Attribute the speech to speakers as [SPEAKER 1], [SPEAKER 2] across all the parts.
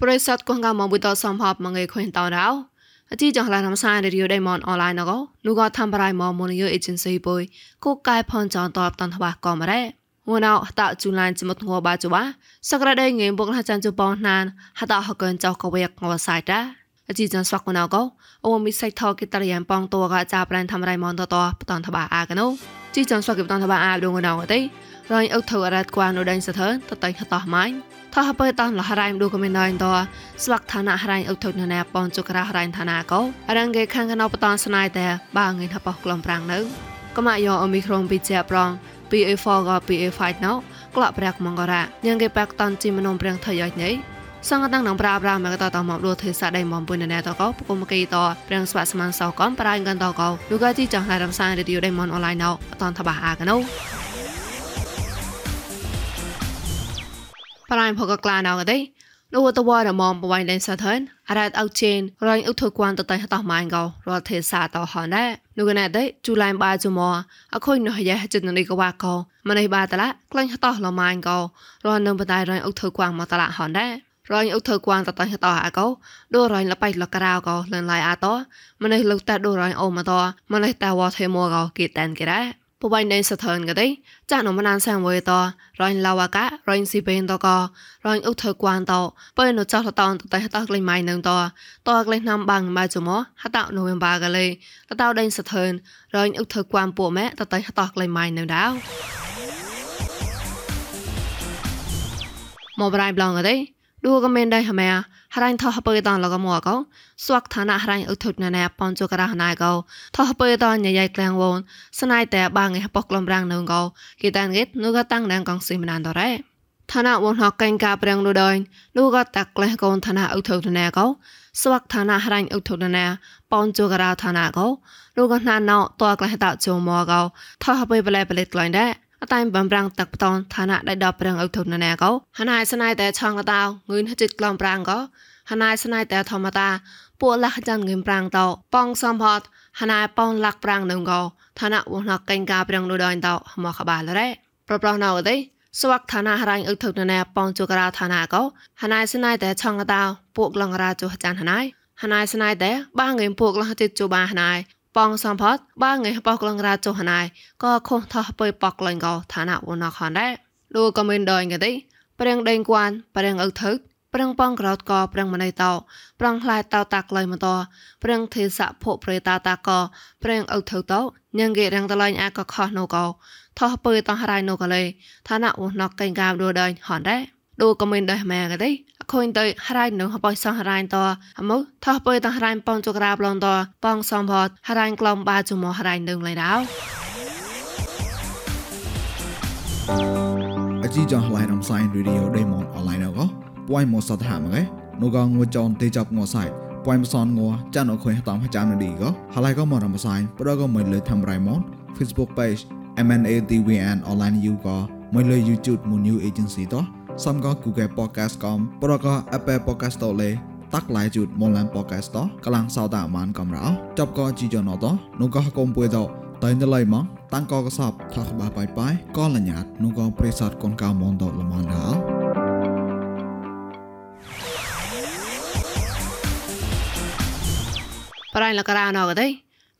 [SPEAKER 1] ប្រិស័តកងកមកបុតសំភពមកឯខុញតោរោអជីចងឡានំសានរីយដេមនអនឡាញណកនូក៏ធ្វើប្រៃមកមូនយអេเจนស៊ីបុយគូកាយផនចងតបតនថ្វាក៏មរ៉េងួនអោតជូឡានចមុតងបាជបាសក្រដេងេបុកណាចាន់ជប៉ុនណានហតហកនចោកវេកងវសៃតាអជីចងស្វាក់កណៅក៏អូមីសៃថកេតរយ៉ាំប៉ងតួក៏ចាប្រានធ្វើរៃមនតតបតនថ្បាអាកណូជីចងស្វាក់កេបតនថ្បាអាដងណៅទេរយអុកធររ៉ាត់គួននៅដេញសធើតតៃហតោះម៉ាញ់ ថោះបើតនលះរ៉ៃមឌូក៏មានណៃតស្វាក់ឋានៈរ៉ៃអុកធុនណាប៉នជុករ៉ារ៉ៃឋានៈកោរងគេខាងកណោបតនស្នាយតែបាងឯថាបោះក្លំប្រាំងនៅក៏មកយកអូមីក្រុងពីជាប្រង PA4 ក៏ PA5 ណោក្លាក់ប្រាក់មងករ៉ាញ៉ាងគេបាក់តនជីមនំប្រាំងថយញ៉ៃសង្កតាំងនងប្រាប្រាមកតតមកលួធ្វើសាដៃមកពុនណែតកោពុកមកគីតប្រាំងស្វាស្មានសោកំប្រាញ់កាន់តកោលូកាជីចង់ឡាយរំសានរីឌីយោដៃមនអនឡាញណោអតនតបះអាកណូ ប្រៃផកក្លាណៅកទេនោះតវ៉ារមមបវៃលេនសាថនអរ៉ាត់អោជេនរញឧទ្ធគួនតតៃហតម៉ាញ់កោរត់ទេសាតហនដែរនោះកណែទេជូឡៃបាជមអខុញនោះយះចិត្តនេះកវ៉ាកោម្នេះបាតឡាក្លាញ់ហតលម៉ាញ់កោរននឹងបតៃរញឧទ្ធគួនមកតឡាហនដែររញឧទ្ធគួនតតៃហតអាកោដូរញលបៃលករៅកោលនឡៃអាតម្នេះលុកតាដូរញអូមតម្នេះតាវ៉ាទេមួកោគីតានគេដែរ ពបៃណេសថនកដេចានមណានសាំវេតរញឡាវការញស៊ីបេនតករញអុថគួនតបើនៅចោះតតតៃតក្លែងម៉ៃនឹងតតក្លែងណាំបាំងម៉ៅចមហតណូវេមបាកលេតតដេញសថនរញអុថគួនពួកម៉ែតតៃតក្លែងម៉ៃនឹងដាវមកប្រៃប្លងកដេឌូក៏មានដែរហ្មែហ រ៉ៃថោះបើតនលកមកកោស្វាក់ឋានៈហរ៉ៃអុធុណណែប៉នជករះណៃកោថោះបើតនញ៉ៃក្លាំងវូនស្នៃតែបាងឯបកក្លំរាំងនឹងកោគេតានគេនូក៏តាំងណាងកងស៊ីមណានតរ៉េឋានៈវនហកកេងកាប្រាំងនោះដែរនោះក៏តាក់ក្លេះកូនឋានៈអុធុណណែកោស្វាក់ឋានៈហរ៉ៃអុធុណណែប៉នជករះឋានៈកោនោះក៏ណានណោតក្លេះតជុំមកកោថោះបើប្លែប្លែក្លែងដែរអតែបំប្រាំងទឹកបតនឋានៈដៃដបប្រាំងអុធុណណែកោហណៃស្នៃតែឆងកតោងឿនចិត្តក្លំប្រាំងកោ ហណៃស្នៃតែធម្មតាពួកលះចាន់ងឹមប្រាំងតោប៉ងសំផតហណៃប៉ងលាក់ប្រាំងនឹងកោឋានៈវណកេងកាប្រាំងនោះដល់តោមកកបាលរ៉េប្រប្រណៅទេស្វាក់ឋានៈហរ៉ៃអុធុណណែប៉ងជករាឋានៈកោហណៃស្នៃតែឆងកតោពួកលងរាចុះចាន់ហណៃហណៃស្នៃតែបាងឹមពួកលះចិត្តជូបាហណៃប៉ងសំផតបាងៃបកលងរាចុះណៃក៏ខុសថោះបើបកលងកោឋានៈវណខនដែរលោកក៏មានដងកទេព្រៀងដេងគួនព្រៀងអុថើ ប្រឹងប៉ងក្រោតកប្រឹងម្នៃតោប្រឹងខ្លាយតោតាក់លៃមកតប្រឹងទេសៈភពប្រេតាតាកប្រឹងអុថើតោញ៉ងគេរាំងតឡៃអាកខោះណូកោថោះបើតោះរៃណូកលេឋានៈវណកកេងកាបដូដៃហនដែរលោកក៏មានដែរម៉ែកទេខូនទៅហរៃនឹងបោះសោះហរៃតអមុថោះបើតហរៃប៉ងចក្រាបឡងតប៉ងសំផតហរៃក្លំបាជុំហរៃនឹងឡៃដោ
[SPEAKER 2] អជីចងឡៃរំសាយរីឌីអូដេម៉ុនអនឡាញកោ ពួយមកសតហាមកែនូកងងួចនទេចាប់ងួសៃពួយមសនងួចានអខុយតាមចាំនឌីកោហឡៃកោមករំសាយប្រកមិនលើធ្វើរៃម៉ុន Facebook page MNATVN online you ក៏មិនលើ YouTube មួយ new agency តោះសំក៏ Google Podcast កំប្រក Apple Podcast តលេតាក់ឡៃជូតមលាន Podcast តកលាំងសោតាមានកំរោចប់ក៏ជីយ៉ណតនោះក៏កុំពួយតតែនឡៃមកតាំងក៏កសបថាក្បាបាយបាយក៏លញ្ញាតនោះក៏ប្រេសតកូនកៅមនតលមនដល់
[SPEAKER 1] ប្រៃលករ៉ាណកទេ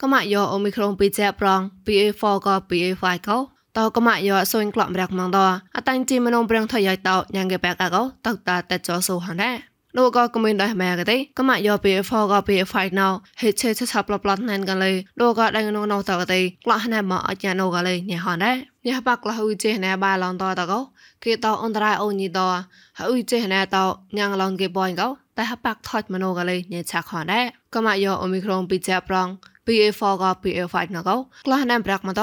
[SPEAKER 1] ក៏មកយកអូមីក្រុងពីចែប្រង PA4 ក៏ PA5 ក៏តោក៏មកយកសុញក្លំរាក់ម៉ងតអតាញ់ជីមនំប្រងថយតោញ៉ាងគេបែកកោតោតាតែចោសូហណែលោកក៏គមិនដែរម៉ែកទេក៏មកយកពី for ក៏ពី fight now ហេឆេឆឆាប់ឡប់ឡត់ណែនកលេលោកក៏ដែរនោះនោះតកទេក្លោះណែមកអញ្ញានោះកលេញ៉ហនដែរញ៉បាក់លហ៊ុយចេណែបាឡងតតកោគេតអន្តរាយអូនីតហ៊ុយចេណែតញ៉ាងឡងគេបនកោ តែហបាក់ថត់មនោកលេញ៉ឆាខនដែរក៏មកយកអូមីក្រុងពីចាប្រង PA4 ក៏ PA5 ណកោក្លោះណាំប្រាក់មកត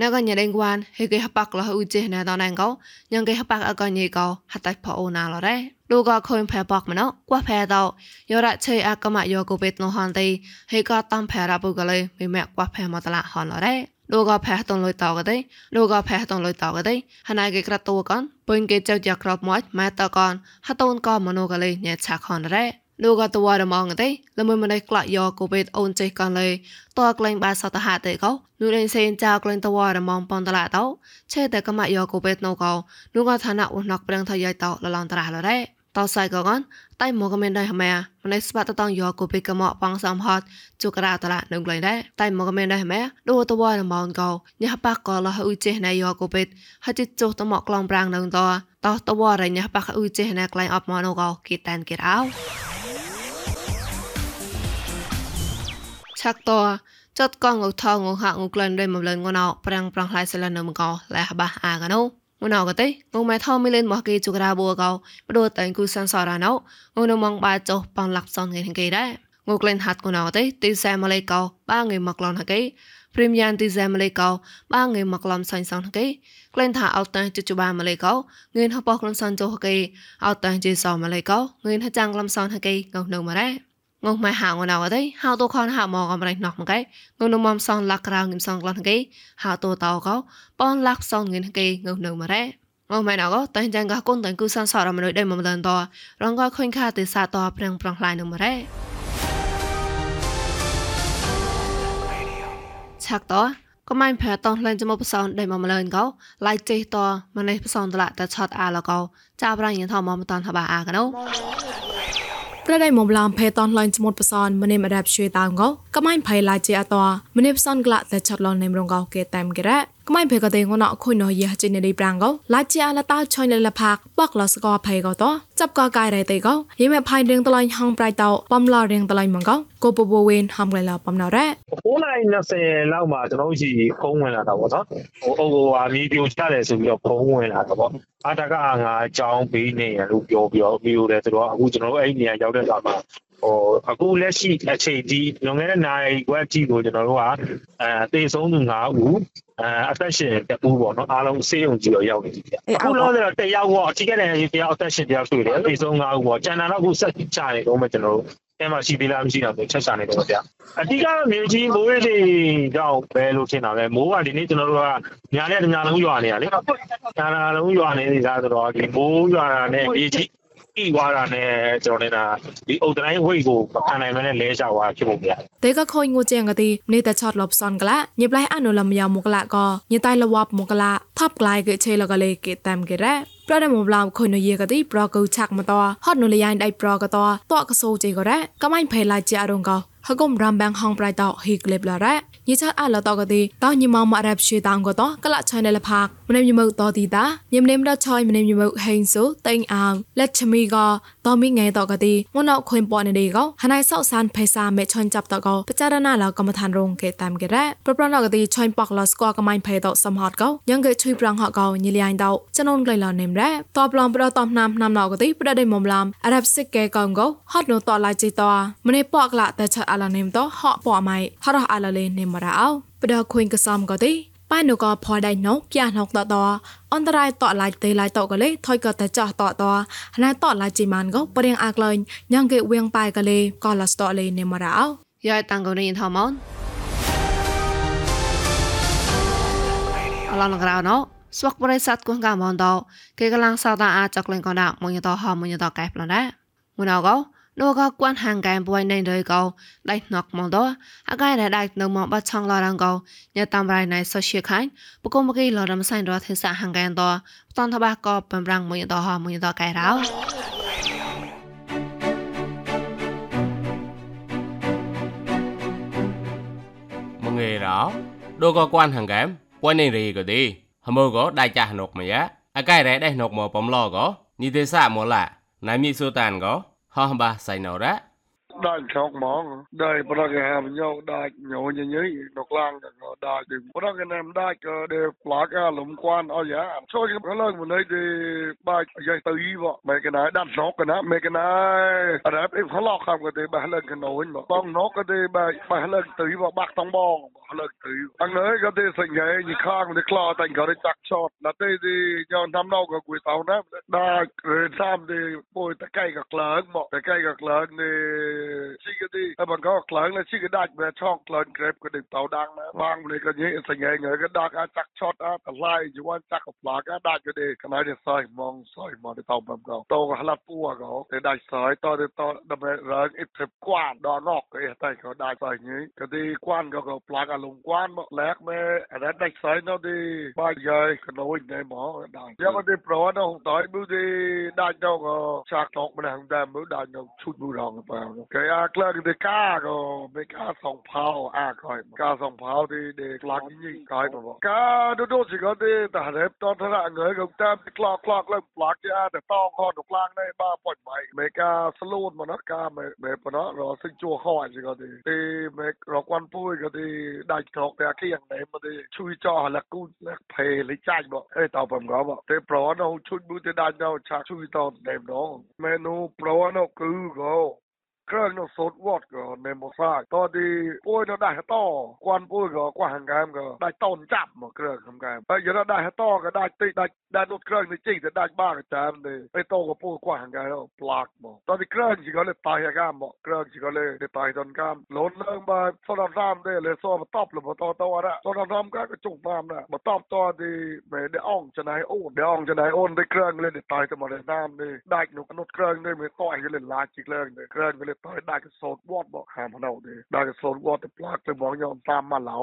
[SPEAKER 1] ណកញ៉ដេងគួនហេគេហបាក់ក្លោះអ៊ូចេណែតណងកោញ៉ងគេហបាក់អកញីកោហតៃផអូណាឡរ៉េលោកក៏ខូនផែបកមកណគួផែតោយោរ៉ាឆេអកមយោកូបេតណូហានទីហេក៏តំផែរ៉ាបុកលេមីម៉ែគួផែមកតឡាហនឡរ៉េ លោកក៏ផែតងលុយតោកទេលោកក៏ផែតងលុយតោកទេហណៃគេក្រាត់តួកនពុញគេចៅយ៉ាក្របមកម៉ែតកនហតូនក៏មនោកលេញ៉ឆាខនរ៉េលោកក៏តវរមងទេលមួយម្នេះក្លាក់យកកូបេតអូនចេះកនលេតក្លែងបាសតហទេកោនោះលេងសេនចៅក្លែងតវរមងប៉ុនតឡាតោឆេតែកម៉ាក់យកកូបេតណូកោនោះក៏ឋានៈវណកប្រឹងថយតោលឡងតារះលរ៉េ តតសៃកកនតៃមកមិនដែរហ្មែម្នេះស្បាតតងយកគូពីកមកបងសំហតជុករ៉ាតឡានឹងក្លែងដែរតៃមកមិនដែរហ្មែដូតវ៉ានមោនកោញ៉ាប៉ាកលហ៊ុចេណៃយកគូពីហតិចុតមកក្លងប្រាំងនឹងតតតវ៉ារញ៉ាប៉ាហ៊ុចេណៃក្លែងអបមកនោះកោគីតានគីរោឆាក់តចត់កងងថងងហាក់ងក្លែងដែរមកលឿនងណោប្រាំងប្រាំងខ្លៃសលនៅមកោលះបាអាកណូ ងួនអកតេងុំម៉ែថោមីលេនមកគេជូក្រាបួកោបដូតៃគូសានសរណោងួនមងបាចុបងលាក់សនគេគេដែរងូក្លែនហាត់គូណោតេទីសែម៉ាឡេកោបាងៃមកឡនហកេព្រីមយ៉ាងទីសែម៉ាឡេកោបាងៃមកឡំសាញ់សនហកេក្លែនថាអត់តាជជបាម៉ាឡេកោងឿនហបោះក្លំសនចុហកេអត់តាជេសម៉ាឡេកោងឿនហចាំងក្លំសនហកេងៅនៅម៉ារ៉េ ងងម៉ែហៅងណៅអីហៅតូខនហៅមកកំរៃណោះមកឯងងនមមសងលាក់ក្រៅងឹមសងក្លនគេហៅតូតោកោប៉នលាក់សងងឹមគេងនៅមករ៉េងម៉ែណៅក៏តែចាំងកកូនតែគូសានសរមនុយដេមកដល់តរងក៏ខុញខាទេសាតប្រឹងប្រងឡាយនៅមករ៉េឆាក់តក៏មិនផែតងលែងចមកផ្សោនដេមកម្លើនកោឡៃចេះតម្នេះផ្សោនតឡាតែឆតអាឡកោចាប្រាញ់យន្តមកមិនតាន់ថាបាអាកណូ
[SPEAKER 3] ប្រដៃមកឡំភេតនឡាញ់ស្មុតបសនម្នេមអដាប់ជួយតាងកកម៉ៃភៃឡាជាអតម្នេបសនក្លាតែឆាត់លននេមរងកោគេតាមគេរ៉ ကမိုင်ဘေကတဲ့ငနခွနရချင်းနေပရန်ကောလာချီအလတာချိုင်းလလဖာပေါက်လစကောဖေကောတော့จับก็กายไรเตก็ยิ่งแบบพายเรียงตลอยห้องปลายเตาปอมลอเรีย
[SPEAKER 4] ง
[SPEAKER 3] ตลอยมังก็โกโปโบเวนทำไรลาปอมนาแร่โ
[SPEAKER 4] อ้နိုင်နစဲလောက်မှာကျွန်တော်တို့ရှိဖုံးဝင်လာတာပေါ့နော်ဟိုဟိုဟာမြေပြိုချတယ်ဆိုပြီးတော့ဖုံးဝင်လာတာပေါ့အာတကငါအကြောင်းပေးနေရလို့ပြောပြောမျိုးတယ်ဆိုတော့အခုကျွန်တော်တို့အဲ့ဒီနေရာရောက်တဲ့အခါမှာ ဟိုအခုလက်ရှိအချိန်ဒီလွန်ခဲ့တဲ့နိုင်ဝက်ကြီးကိုကျွန်တော်တို့ကအဲတေဆုံးသူ9ဦးအဲအသက်ရှင်တပူးပေါ့နော်အားလုံးစေးုံကြီးတော့ရောက်နေပြီဗျအခုလောဆယ်တော့တယောက်ပေါ့အထိကတဲ့တယောက်အသက်ရှင်တယောက်တွေ့တယ်တေဆုံး9ဦးပေါ့ကျန်တာတော့အခုဆက်ချနေတော့မှကျွန်တော်တို့အဲမှာရှိသေးလားမရှိတော့ဘူးချက်ချနေတော့ဗျအတိကတော့မြေကြီးမိုးရေတွေကြောင့်ပဲလို့ထင်တာပဲမိုးကဒီနေ့ကျွန်တော်တို့ကညာနဲ့ညာလုံးရွာနေရလေညာလုံးရွာနေနေတာဆိုတော့ဒီမိုးရွာတာနဲ့မြေကြီး ပြီးသွားတာနဲ့ကျွန်တော်နေတာဒီအုတ်တိုင်းဝိတ်ကိုမခံနိုင်မနဲ့လဲချသွားဖြစ်ဖို့ပြ
[SPEAKER 3] တေကခွင်ငိုချင်ကတိနေတဲ့ချတ်လပ်စန်ကလာညပလိုက်အနုလမယမကလာကောညတိုင်လဝပ်မကလာသပ်ကလိုက်ကချေလကလေးကေတမ်ကေရဲប្រដមប្លាមខុនយេកទីប្រកោឆាក់មតហត់នុលយ៉ៃដៃប្រកតតកសូជេក៏រ៉កម៉ៃផៃឡាជាអរងកោហកុំរំបាំងហងប្រៃតហីក្លេបឡារ៉ញិឆាអឡតកទីតញិមមករ៉ាប់ជាតាងក៏តកលឆៃណលផាក ម្នេមយមើតទីតាញឹមនេមដឆយម្នេមយមើហេងសូតេងអាងលេតឈមីកតមីងៃតកទីមុនអខុញបននេកហណៃសោសានភេសាមេឆនចាប់តកបចារណាឡកម្មឋានរងកេតាមកេរ៉ប្រប្រណកទីឆុញបកឡស្កកមៃភេតសំហតកញងកេជួយប្រងហកញិលៃដៅចនងក្លៃឡនេមរ៉តបឡំប្រតតំណាមណាមឡកទីប្រដេមុំឡាំអារ៉ាប់សិកកេកងកហត់នោះតឡៃជីតម្នេបកឡាតឆាអាឡានេមតហកបអមៃហរះអាឡាលេនេមរ៉ោបដខុញកសំកទី ប៉ែនូក៏ផដៃណូគៀណុកតតអន្តរាយតឡាយទេឡាយតកលេថយកតចោះតតណៃតឡាយជីម៉ានក៏ប្រៀងអាក់លែងញ៉ងគេវៀងប៉ែកលេក៏ឡា
[SPEAKER 1] ស្តលេនេមរោយ៉ៃតាំងកូនញ៉ាំថមោនអឡងក្រៅណូស្វកបរិស័ទគងកាមនតគេកំឡងសោតាអាចកលេងកណ្ដាមញតហមញតកែប្លណាមុនអកោ នោះក៏គួនហាងកែពួយនៃ đời cầu đạch nọc mong đó à cái này đạch nâng mong bắt chong lo đang cầu nhờ tam rai này so chia khai bố công cái lo đâm xanh đó thế xã hàng kèn đó toàn thà ba có bầm răng mũi đó họ mũi đó cái ráo
[SPEAKER 5] một người đó đôi có quan hàng kém quay nên rì cái đi hầm mơ có đại cha nộp mà á à cái này đây nộp mà bấm lo có như thế xã một là nãy mi sưu tàn có ហោះបាសៃណូរ៉ា
[SPEAKER 6] ដាច់ឆោកហ្មងដែរប្រកែហាមញោដាច់ញោញញយនៅខ្លាំងក៏ ដាច់ប្រកែណាមដាច់ក៏ដែលផ្លាកអាលំគួនអស់យ៉ាចូលក៏ឡើងមិនទេបាច់យាយទៅយីបមេកណាដាត់ណកកណាមេកណាអរ៉ាប់អ៊ីផ្លកខាំក៏ទេបះឡើងកណូនបងណកក៏ទេបះបះឡើងទៅយីបបាក់តងផ្លើកទៅអង្នើក៏ទេសង្ហេញខាងនេះខ្លោតែក៏រចាក់ឆតណាទេទីយ៉ាងតាមណៅក៏គួយតោណាដាក់ឬតាមទីពួយតកៃក៏ខ្លើងមកតកៃក៏ខ្លើងនេះជីកទីអបង្កខ្លើងណាជីកដាច់វាឆောက်ខ្លើងក្រេបក៏នឹងតោដាំងណាវាងនេះក៏ញីសង្ហេញក៏ដាក់អាចចាក់ឆតអាកន្លែងយួនចាក់ក៏ផ្លាកដាក់ក៏នេះកន្លែងនេះសើមងសើមកទៅតោបំកោតោក៏ហលាត់ពួរក៏ទៅដាច់សើតទៅតដើម្បីរើអ៊ីបគួនដល់ណកអីតែក៏ដាច់សើញីក៏ទីគួនក៏ផ្លាកលំគួនមកលែកមេអានេះដាច់ស្អីនៅទីបាយយាយកណូចណែមកដល់យកទៅប្រវត្តិទៅតើមើលទីដាច់ទៅក៏ឆាក់តកម្ដងដែរមើលដាច់ទៅឈុតមួយរងបើគេអាក្លាទីកាក៏មេកាសងផោអាក៏កាសងផោទីដែលខ្លាំងនេះក៏បើកាដូដូសិក៏ទីតែរ៉េបតតរងើក៏តាមក្លោកក្លោកលើផ្លាក់ជាតែតងខទៅខ្លាំងនេះបាប៉ុចបៃមេកាស្លូនមកណាកា เครื่องนสดวอดก็ในมอซากตอนที่ป่วยนได้ต่อควันป่วยก็กว่าหังกามก็ได้ต้นจับมาเครื่องทำงกามแล้วยังได้ต่อก็ได้ติได้ได้นดเครื่องในจริงแต่ได้บ้าก็จามเลยไปโตก็ป่วยกว่าหังกามแล้วปลากบ่ตอนที่เครื่องสิก็เลยตายกามบ่เครื่องสิก็เลยได้ตายจอนกามหล่นเรื่องมาสอนรามได้เลยสอาตอบรือมาตอตัวละโซนรามก็กรจุกตามนะมาตอบตอดีไม่ได้อ่องจะไหนโอ้ได้อ่องจะไหนโอ้ได้เครื่องเลยได้ตายตะมาเลยน้ำเลยได้หนกนดเครื่องได้ไม่ต่อยก็เลยลาจิกเรื่องเลยเครื่องก็เลยច់នោះនោះក្រឹងនេះមេតយលេឡាជីក្រឹងក្រឹងលេតយដាច់សូតវត្តមកហាមណៅទេដាច់សូតវត្តទៅប្លាក់ទៅបងយកតាមមកឡៅ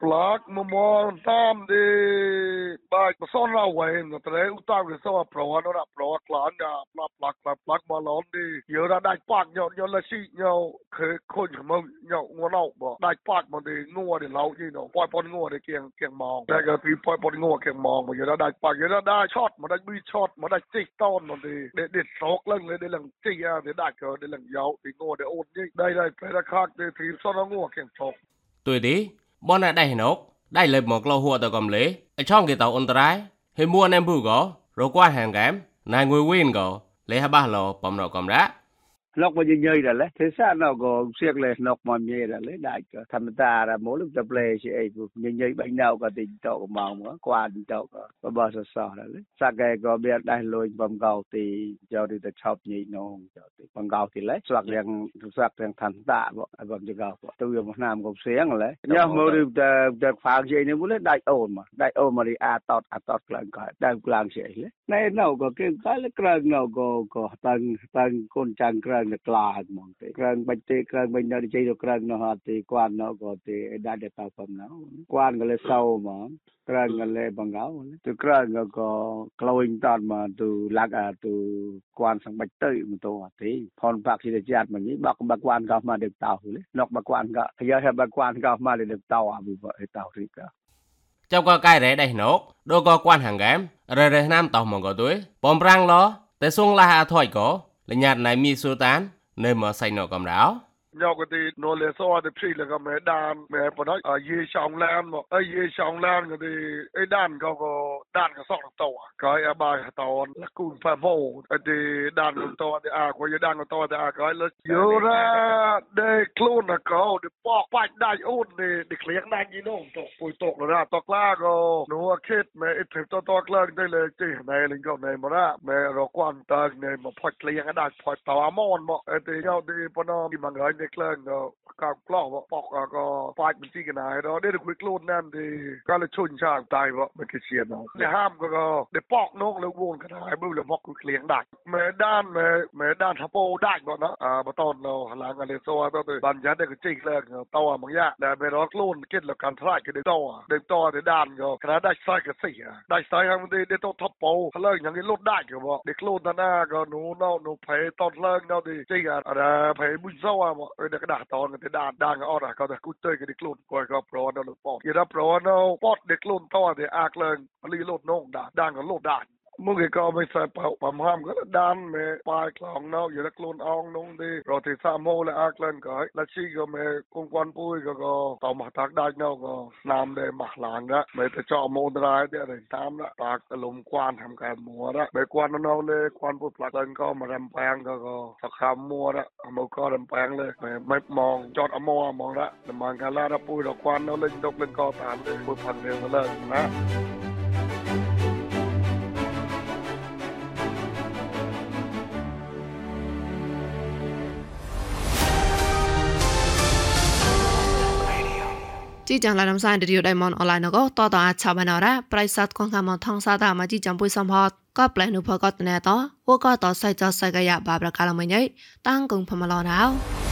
[SPEAKER 6] plak mo mo tam de ba son ra we no tre u ta ke so pro no ra pro klan da plak plak plak plak ba lon de yo ra dai pak nyo nyo la si nyo ke khon mo nyo ngo no bo dai pak mo de ngo de lau ji no poi pon ngo de kieng kieng mong da ga pi poi pon ngo kieng mong mo yo ra dai pak yo ra dai shot mo dai bi shot mo dai tik ton mo de de de sok leng le de leng ti ya de dai ko de leng yau de ngo de on ji dai dai pe ra khak de thi so no ngo kieng sok
[SPEAKER 5] ตุย bọn này đầy nốt đầy lệp một lâu hùa tàu cầm lý. Ở trong cái tàu ôn trái thì mua anh em bù gõ rồi qua hàng kém này người win gõ lấy hai ba lô bấm nào cầm đá
[SPEAKER 7] nok ma nyei da le thế sa nó có siek le nok ma nyei là lấy đại ka tham ta là mỗi lúc tập ple si e bu nyei bang nau ka tin to ma ma kwa tin to ka ba ba sa là da le sa ga go be dai loi bam gao ti jo di ta chop nong cho ti bam gao thì lấy sak liang sak liang tham ta bo bam jo gao bo tu yo mo nam go sieng le nya mo ri ta ta pha je ni bu le dai on ma dai on ma ri a tot a tot klang ka dai klang si le nai nau go ke ka le klang nau có go tang tang kon chang klang នៅក្លាហ្មងទេក្រើនបាច់ទេក្រើនបាញ់នៅនិយាយទៅក្រើននោះអត់ទេគាត់នោះក៏ទេឯដាច់តែតើប៉ុណ្ណោះគាត់ក៏លេសោហ្មងក្រើនក៏លេបងកោទៅក្រើនក៏ក៏ក្លែងតតមកទៅឡាក់អាទៅគាត់សំបាច់ទៅមិនទៅអត់ទេផនបាក់ជាជាតិមកនេះបាក់បាក់គាត់ក៏មកដឹកតោលេលោកបាក់គាត់ក៏យកឲ្យបាក់គាត់ក៏មកដឹកតោអាវិបតោរីក
[SPEAKER 5] ចាំក៏កែរ៉េដេះណូកដូក៏គាត់ហាងហ្គេមរ៉េរ៉េណាំតោះមកក៏ទួយបំប្រាំងឡតែសួងឡាអាថយក៏ là nhạt này mi số tán nơi mà say nổ cầm đáo ညောက်ကတိနော်လေစောတဲ့ဖြိလက
[SPEAKER 6] မဲဒန်မဲပနော်ရေရှောင်းလမ်းတော့အရေရှောင်းလမ်းကတိအဒန်ကောကောဒန်ကစောက်တော့ကာယဘာတော်လကုဖာဘောအဒီဒန်တော့တဲ့အာကိုရဒန်တော့တဲ့အာကိုလယိုရာဒဲကလုနကောဒီပေါက်ပိုက်ได้อุ่นนี่ดิเคลียงนางยีน้องตกปุยตกแล้วนะตกลาก็หนูเคิดแม่อิทธิพลตกลาได้เลยจีในลิงก็ในมาละแม่เรากวนตาในมาพอดเคลียงก็ได้พอดตาวามอนมาเอตีเจ้าดีปนอมีมังเงินได้คลังก็การกล้องว่าปอกก็ไฟดมันซีกันายเราได้คุยกลุ่นนั่นดีก็เลยชนช่างตายว่ามันเชียนเราได้ห้ามก็ได้ปอกนกแล้ววงกันหายบื้มแล้วพอกเคลียงดักแม่ด้านแม่แม่ด้านทับโปได้ก่อนนะอ่ามาตอนเราหลังอะไรโซ่ตัวตัวบัญญัติได้ก็จริงเลยตัวมังยะแต่ไม่รอดลุ่นเกิดแล้วการทลายก็ได้ตัวได้ตัวได้ด้านก็คณะได้ทใายก็เสียได้ทใายครั้งนี้ได้ตัวทับโปเลิกอย่างนี้ลดได้ก็บอกได้กลุ่นหน้าก็หนูเน่าหนูเพยตอนเลิกเน่าดีจริงอะอะไรเพยบุญเศร้าอกเออเด็กด่าตอนกันเด่าดังอ่อนอะก็แต่กูเจอกันในกลุ่นก่อนก็ปลอนเอาหรือปอดอีรับปลอนเอาปอดเด็กกลุ่นต่อเดี๋ยอากเลยรีโหลดน่องด่าดังกันโลดด่าน មួយគេក៏មិនសើបោបំហាំក៏ដានមេបាយខ្លងនៅយរខ្លួនអងនោះទេរត់ទីសាមូលអាក្លិនក៏លាជីក៏មេគុំគន់ពួយក៏ក៏តមកតាក់ដាច់នៅក៏ណាមដែរមកឡានដែរមេទៅចោមូនរ៉ាយដែរតាមតាក់លំគួនធ្វើការមួរដែរគួ
[SPEAKER 1] ននៅលើគួនពួយផ្លាក់ឡើងក៏មករំបាំងក៏ក៏សខាមមួរដែរមកក៏រំបាំងលើមិនមកចតអមមងរ៉ាតំងកាលារពួយរគួននៅលេងដុកលេងក៏តាមពួយផាន់រឿងលើណា ជីចាំឡានំសានឌីយដៃម៉ុនអនឡាញកោតតអាចឆាបានរ៉ាប្រៃសាត់ខងកាមថងសាតាមកជីចាំពុយសំហតក៏ប្លែនុភកតណែតវកតសៃចសៃកយ៉ាបាប្រកាលមញៃតាំងគងផមឡរោ